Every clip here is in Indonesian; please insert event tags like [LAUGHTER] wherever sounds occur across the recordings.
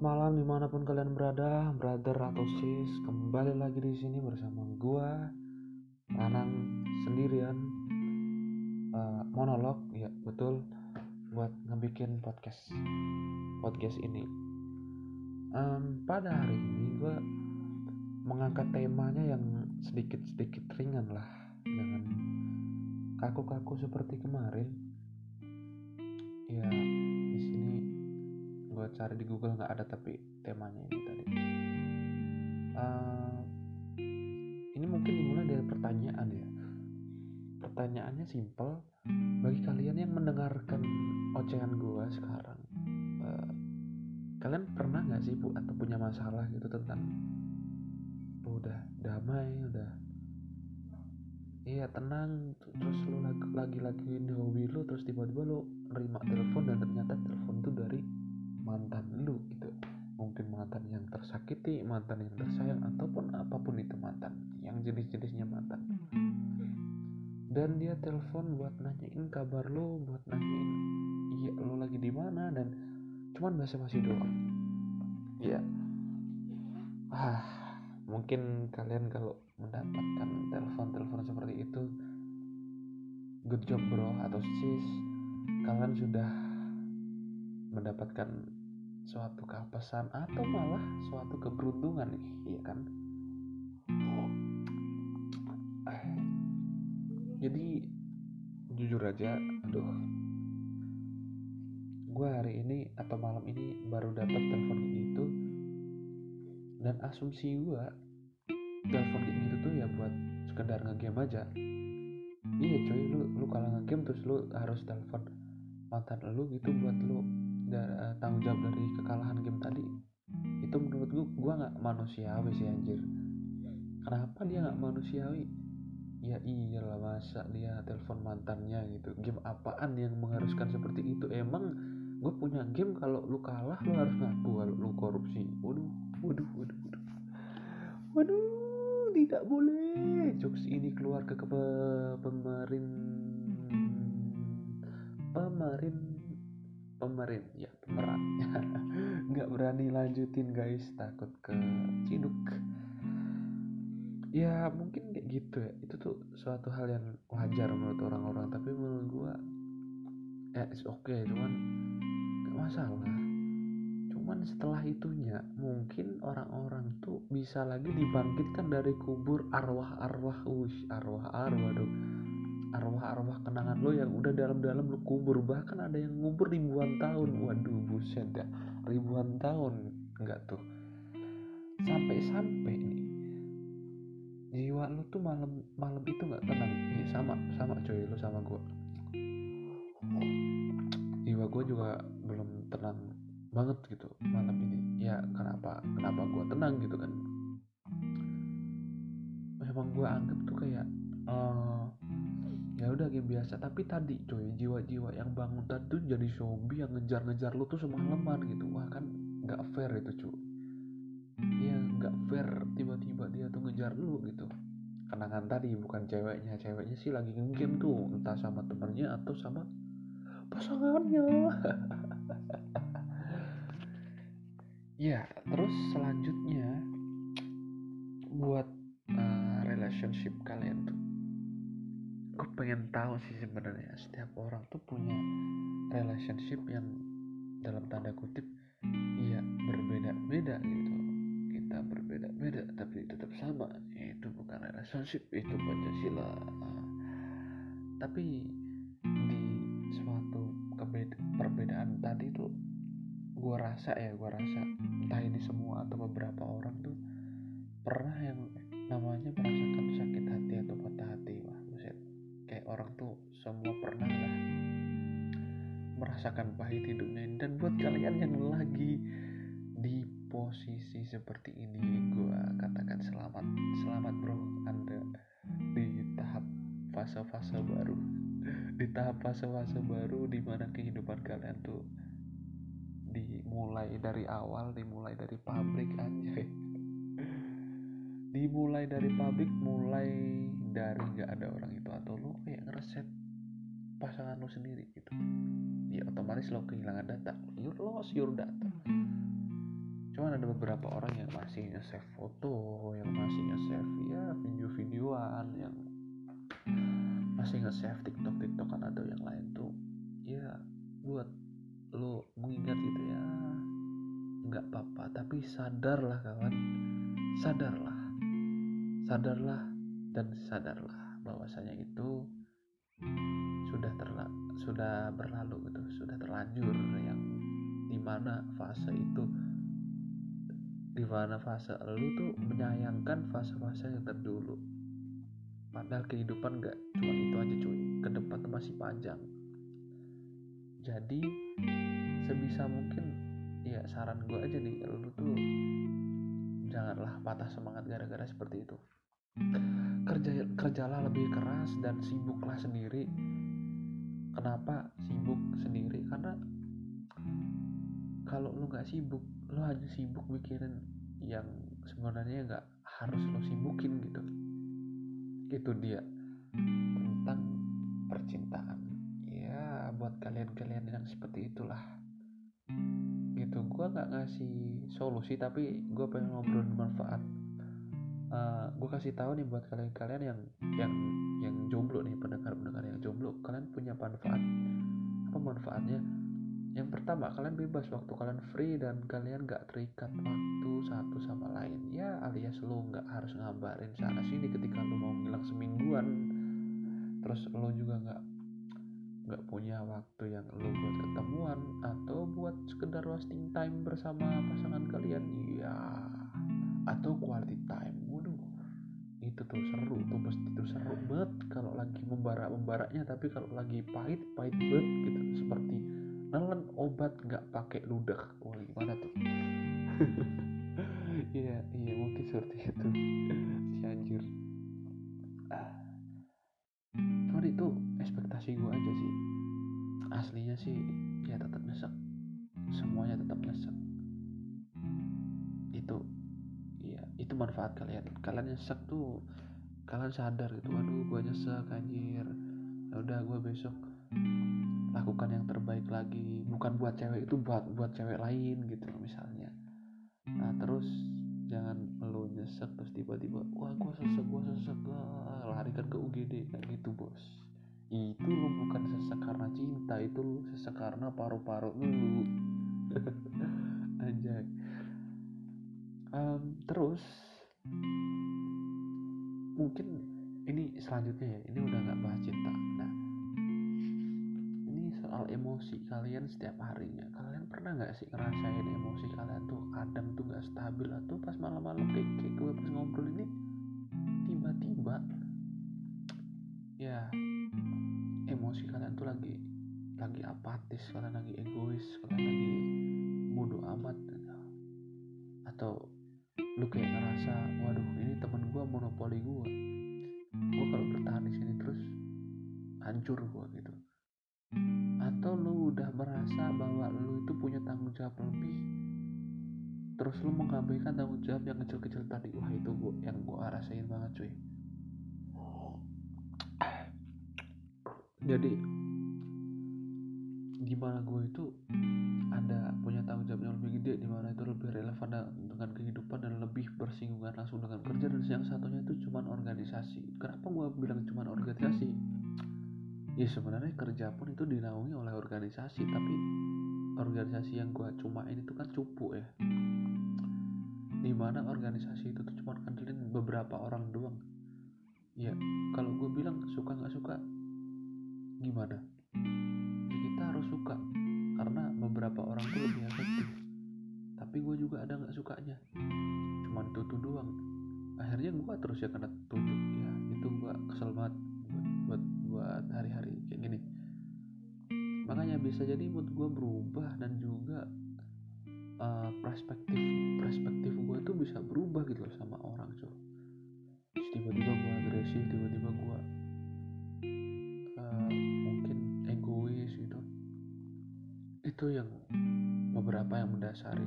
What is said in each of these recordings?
malam di mana pun kalian berada, brother atau sis. Kembali lagi di sini bersama gua, Anang sendirian. Uh, monolog, ya betul, buat ngebikin podcast, podcast ini. Um, pada hari ini gua mengangkat temanya yang sedikit-sedikit ringan lah, jangan kaku-kaku seperti kemarin. Ya, gue cari di Google nggak ada tapi temanya ini tadi. Uh, ini mungkin dimulai dari pertanyaan ya. Pertanyaannya simple bagi kalian yang mendengarkan ocehan gue sekarang uh, kalian pernah nggak sih bu atau punya masalah gitu tentang udah damai udah iya tenang terus lu lagi lagi lagi hobi lu terus tiba-tiba lu nerima telepon dan ternyata telepon tuh dari mantan lu gitu. Mungkin mantan yang tersakiti mantan yang tersayang ataupun apa pun itu mantan yang jenis-jenisnya mantan. Dan dia telepon buat nanyain kabar lu buat nanyain iya lu lagi di mana? Dan cuman bahasa masih doang. Ya ah mungkin kalian kalau mendapatkan telepon-telepon seperti itu good job bro atau sis kalian sudah mendapatkan suatu kehapesan atau malah suatu keberuntungan nih iya kan? Jadi jujur aja aduh. Gue hari ini atau malam ini baru dapat telepon gitu dan asumsi gue telepon kayak gitu tuh ya buat sekedar ngegame aja. Iya cuy lu lu kalau ngegame terus lu harus telepon mantan lu gitu buat lu da, tanggung jawab dari kekalahan game tadi itu menurut gue gue nggak manusiawi sih anjir. Kenapa dia nggak manusiawi? Ya iyalah masa dia telepon mantannya gitu. Game apaan yang mengharuskan seperti itu? Emang gue punya game kalau lu kalah lu harus ngaku kalau lu korupsi. Waduh waduh waduh waduh. Waduh tidak boleh. Jokes ini keluar ke, ke pemerin pemerin pemerin. Ya pemeran. [LAUGHS] Nggak berani lanjutin guys. Takut ke ciduk ya mungkin kayak gitu ya. Itu tuh suatu hal yang wajar menurut orang-orang. Tapi menurut gua ya it's okay. Cuman gak masalah. Cuman setelah itunya mungkin orang-orang tuh bisa lagi dibangkitkan dari kubur arwah-arwah. Ush arwah-arwah dong arwah-arwah kenangan lo yang udah dalam-dalam lo kubur. Bahkan ada yang ngubur ribuan tahun. Waduh buset dah ribuan tahun enggak tuh? Sampai-sampai nih jiwa lo tuh malam malam itu nggak tenang. Ya, sama sama coy lo sama gue jiwa gue juga belum tenang banget gitu malam ini. Ya kenapa kenapa gue tenang gitu kan? Memang gue anggap tuh kayak uh, ya udah game biasa. Tapi tadi coy jiwa-jiwa yang bangun tadi tuh jadi zombie yang ngejar-ngejar lu tuh semalaman gitu. Wah kan nggak fair itu cuy ya nggak fair tiba-tiba dia tuh ngejar lu gitu. Kenangan tadi bukan ceweknya. Ceweknya sih lagi game tuh entah sama temennya atau sama pasangannya. [LAUGHS] Ya terus selanjutnya buat uh, relationship kalian tuh gue pengen tahu sih sebenarnya setiap orang tuh punya relationship yang dalam tanda kutip iya berbeda-beda gitu. Kita berbeda-beda tapi tetap sama. Itu bukan relationship itu pancasila. Tapi di suatu perbedaan tadi tuh gue rasa ya gue rasa entah ini semua atau beberapa orang tuh pernah yang namanya merasakan sakit hati atau orang tuh semua pernah lah merasakan pahit hidupnya ini. Dan buat kalian yang lagi di posisi seperti ini gue katakan selamat selamat bro. Anda di tahap fase-fase baru. Di tahap fase-fase baru di mana kehidupan kalian tuh dimulai dari awal dimulai dari pabrik aja dimulai dari pabrik mulai dari nggak ada orang itu atau lo pasangan lo sendiri gitu. Ya otomatis lo kehilangan data. Your loss your data. Cuman ada beberapa orang yang masih nge-save foto yang masih nge-save ya video-videoan yang masih nge-save tiktok tiktokan atau yang lain tuh ya buat lo mengingat gitu ya nggak apa-apa. Tapi sadarlah kawan. Sadarlah. Sadarlah dan sadarlah bahwasanya itu sudah terla sudah berlalu gitu sudah terlanjur yang di mana fase itu di mana fase lu tuh menyayangkan fase-fase yang terdulu. Padahal kehidupan gak cuma itu aja cuy ke depan tuh masih panjang. Jadi sebisa mungkin ya saran gue aja nih lu tuh janganlah patah semangat gara-gara seperti itu kerja kerjalah lebih keras dan sibuklah sendiri. Kenapa sibuk sendiri? Karena kalau lu nggak sibuk lu hanya sibuk mikirin yang sebenarnya nggak harus lo sibukin gitu. Itu dia. Tentang percintaan. Ya buat kalian-kalian yang seperti itulah. Gitu. Gue nggak ngasih solusi tapi gue pengen ngobrol manfaat gue kasih tahu nih buat kalian-kalian yang yang yang jomblo nih pendengar-pendengar yang jomblo kalian punya manfaat. Apa manfaatnya? Yang pertama kalian bebas waktu kalian free dan kalian gak terikat waktu satu sama lain. Ya alias lo gak harus ngabarin sana sini ketika lo mau ngilang semingguan. Terus lo juga gak nggak punya waktu yang lo buat ketemuan atau buat sekedar wasting time bersama pasangan kalian itu tuh seru tuh pasti tuh seru banget kalau lagi membara membaraknya. Tapi kalau lagi pahit pahit banget gitu. Seperti nelen obat nggak pakai ludah. Wah gimana tuh? [LAUGHS] Iya iya mungkin seperti itu. Si anjir. Ah. cuman itu ekspektasi gue aja sih. Aslinya sih ya tetap nyesek. Semuanya tetap itu manfaat kalian. Kalian nyesek tuh kalian sadar gitu waduh gue nyesek anjir. Ya udah gue besok lakukan yang terbaik lagi. Bukan buat cewek itu buat buat cewek lain gitu misalnya. Nah terus jangan lo nyesek terus tiba-tiba wah gue sesek gue sesek lah larikan ke UGD kayak gitu bos. Itu lo bukan sesek karena cinta itu lo sesek karena paru-paru lu. [LAUGHS] Aja um, terus mungkin ini selanjutnya ya ini udah nggak bahas cinta. Nah soal emosi kalian setiap harinya. Kalian pernah nggak sih ngerasain emosi kalian tuh kadang tuh nggak stabil? Atau pas malam-malam kayak, kayak gue pas ngobrol ini tiba-tiba ya emosi kalian tuh lagi lagi apatis kalian lagi egois kalian lagi bodoh amat atau lu kayak ngerasa waduh ini temen gue monopoli gue gue kalau bertahan di sini terus hancur gue gitu. Atau lu udah merasa bahwa lu itu punya tanggung jawab lebih terus lu mengabaikan tanggung jawab yang kecil-kecil tadi. Wah itu gua yang gua rasain banget cuy. Jadi di mana gue itu ada punya tanggung jawab lebih gede di mana itu lebih relevan dengan kehidupan dan lebih bersinggungan langsung dengan kerja. Dan yang satunya itu cuma organisasi. Kenapa gue bilang cuma organisasi? Ya sebenarnya kerja pun itu dinaungi oleh organisasi tapi organisasi yang gua cuma ini tuh kan cupu ya. Di mana organisasi itu tuh cuma ngandelin beberapa orang doang. Ya kalau gue bilang suka nggak suka gimana? Ya, kita harus suka karena beberapa orang tuh lebih efektif tapi gue juga ada nggak sukanya. Cuman itu doang. Akhirnya gue terus ya kena tunjuk ya itu gue kesel banget buat buat hari-hari kayak gini. Makanya bisa jadi mood gue berubah dan juga uh, perspektif perspektif gue tuh bisa berubah gitu loh sama orang cuy tiba-tiba gue agresif tiba-tiba gue uh, mungkin egois gitu. Itu yang beberapa yang mendasari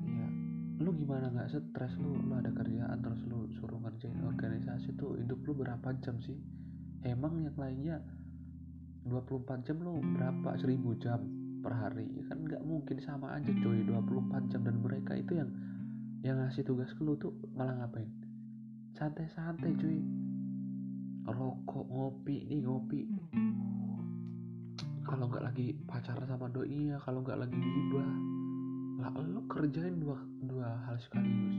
ya lu gimana? Nggak stres lu? Lu ada kerjaan terus lu suruh ngerjain organisasi tuh hidup lu berapa jam sih? Emang yang lainnya 24 jam lu berapa? 1000 jam per hari. Ya kan nggak mungkin sama aja coy 24 jam. Dan mereka itu yang yang ngasih tugas ke lu tuh malah ngapain? Santai-santai cuy. Rokok ngopi. Nih ngopi kalau nggak lagi pacaran sama doi ya kalau nggak lagi gibah. Lah lu kerjain dua dua hal sekaligus.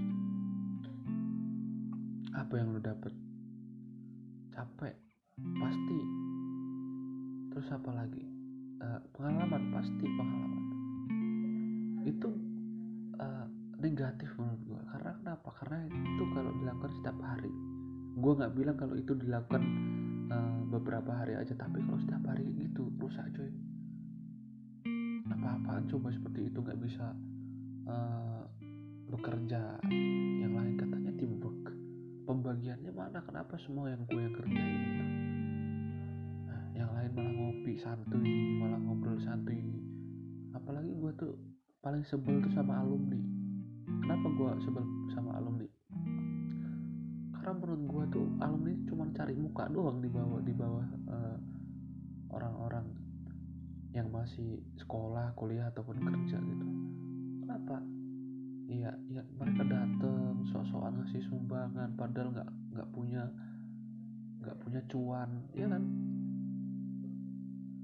Apa yang lu dapet? Capek pasti. Terus apa lagi? Uh, pengalaman pasti pengalaman. Itu uh, negatif menurut gue karena kenapa? Karena itu kalau dilakukan setiap hari. Gue nggak bilang kalau itu dilakukan uh, beberapa hari aja tapi kalau setiap hari gitu rusak coy apa-apaan coba seperti itu nggak bisa uh, bekerja yang lain katanya teamwork pembagiannya mana kenapa semua yang gue yang kerjain? Nah, yang lain malah ngopi santuy malah ngobrol santuy. Apalagi gue tuh paling sebel tuh sama alumni. Kenapa gue sebel sama alumni karena menurut gue tuh alumni cuma cari muka doang di bawah di bawah uh, orang-orang yang masih sekolah kuliah ataupun kerja gitu. Kenapa? Iya iya mereka dateng sok-sokan ngasih sumbangan padahal nggak nggak punya nggak punya cuan ya kan?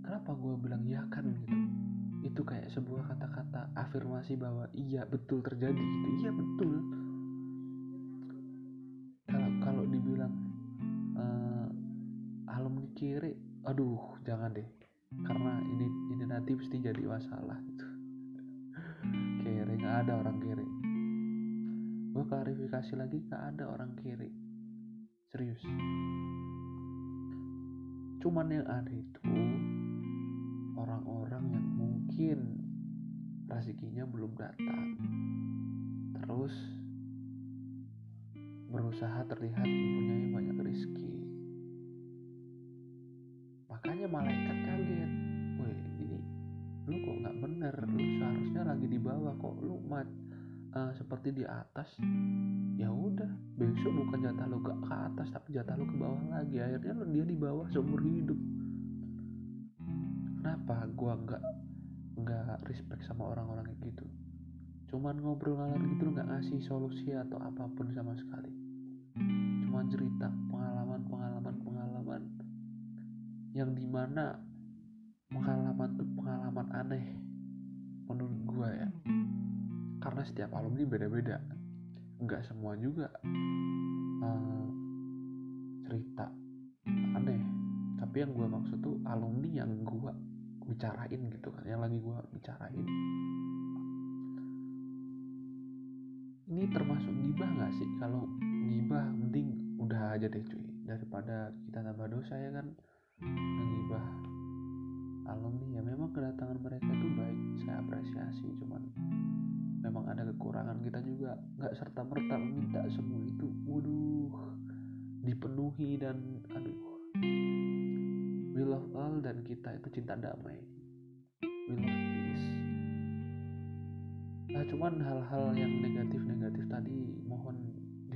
Kenapa gue bilang ya kan gitu? Itu kayak sebuah kata-kata afirmasi bahwa iya betul terjadi gitu. Iya betul dibilang uh, alumni kiri. Aduh jangan deh. Karena ini ini nanti pasti jadi masalah gitu. Kiri nggak ada orang kiri. Gue klarifikasi lagi nggak ada orang kiri. Serius. Cuman yang ada itu orang-orang yang mungkin rezekinya belum datang. Terus berusaha terlihat mempunyai banyak rezeki. Makanya malaikat kaget. Wih ini lu kok nggak bener? Lu seharusnya lagi di bawah kok. Lu mat uh, seperti di atas. Ya udah besok bukan jatah lu ke, atas tapi jatah lu ke bawah lagi. Akhirnya lu dia di bawah seumur hidup. Kenapa gua nggak nggak respect sama orang-orang kayak gitu? Cuman ngobrol ngalor gitu nggak ngasih solusi atau apa pun sama sekali cuman cerita pengalaman pengalaman pengalaman. Yang di mana pengalaman tuh pengalaman aneh menurut gua ya. Karena setiap alumni beda-beda. Nggak semua juga uh, cerita aneh. Tapi yang gue maksud tuh alumni yang gue bicarain gitu kan yang lagi gue bicarain ini termasuk gibah nggak sih? Kalau gibah mending udah aja deh cuy. Daripada kita tambah dosa ya kan? Ngegibah alumni. Ya memang kedatangan mereka itu baik. Saya apresiasi cuman memang ada kekurangan kita juga. Nggak serta merta meminta semua itu. Waduh dipenuhi dan aduh. We love all dan kita itu cinta damai. We love peace nah cuman hal-hal yang negatif-negatif tadi mohon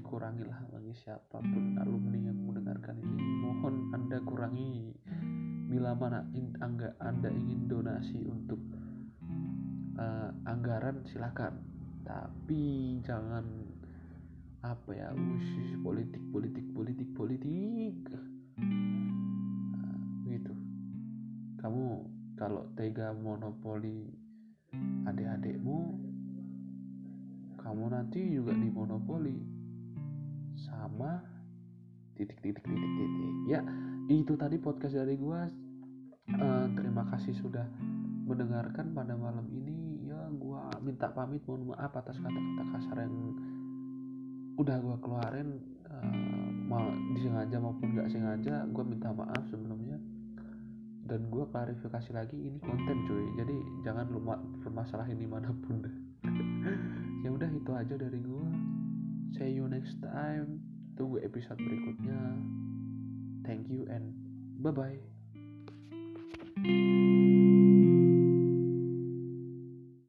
dikurangilah bagi siapa pun alumni yang mendengarkan ini. Mohon anda kurangi. Bila mana anda, anda ingin donasi untuk uh, anggaran silakan. Tapi jangan apa ya usus politik politik politik politik. Nah, begitu. Kamu kalau tega monopoli adik-adikmu kamu nanti juga dimonopoli. Sama titik titik titik titik ya itu tadi podcast dari gua. Uh, terima kasih sudah mendengarkan pada malam ini. Ya gue minta pamit mohon maaf atas kata-kata kasar yang udah gue keluarin. Uh, mau disengaja maupun gak sengaja gue minta maaf sebelumnya. Dan gue klarifikasi lagi ini konten cuy. Jadi jangan lupa permasalahin di mana pun ya udah itu aja dari gue see you next time. Tunggu episode berikutnya. Thank you and bye bye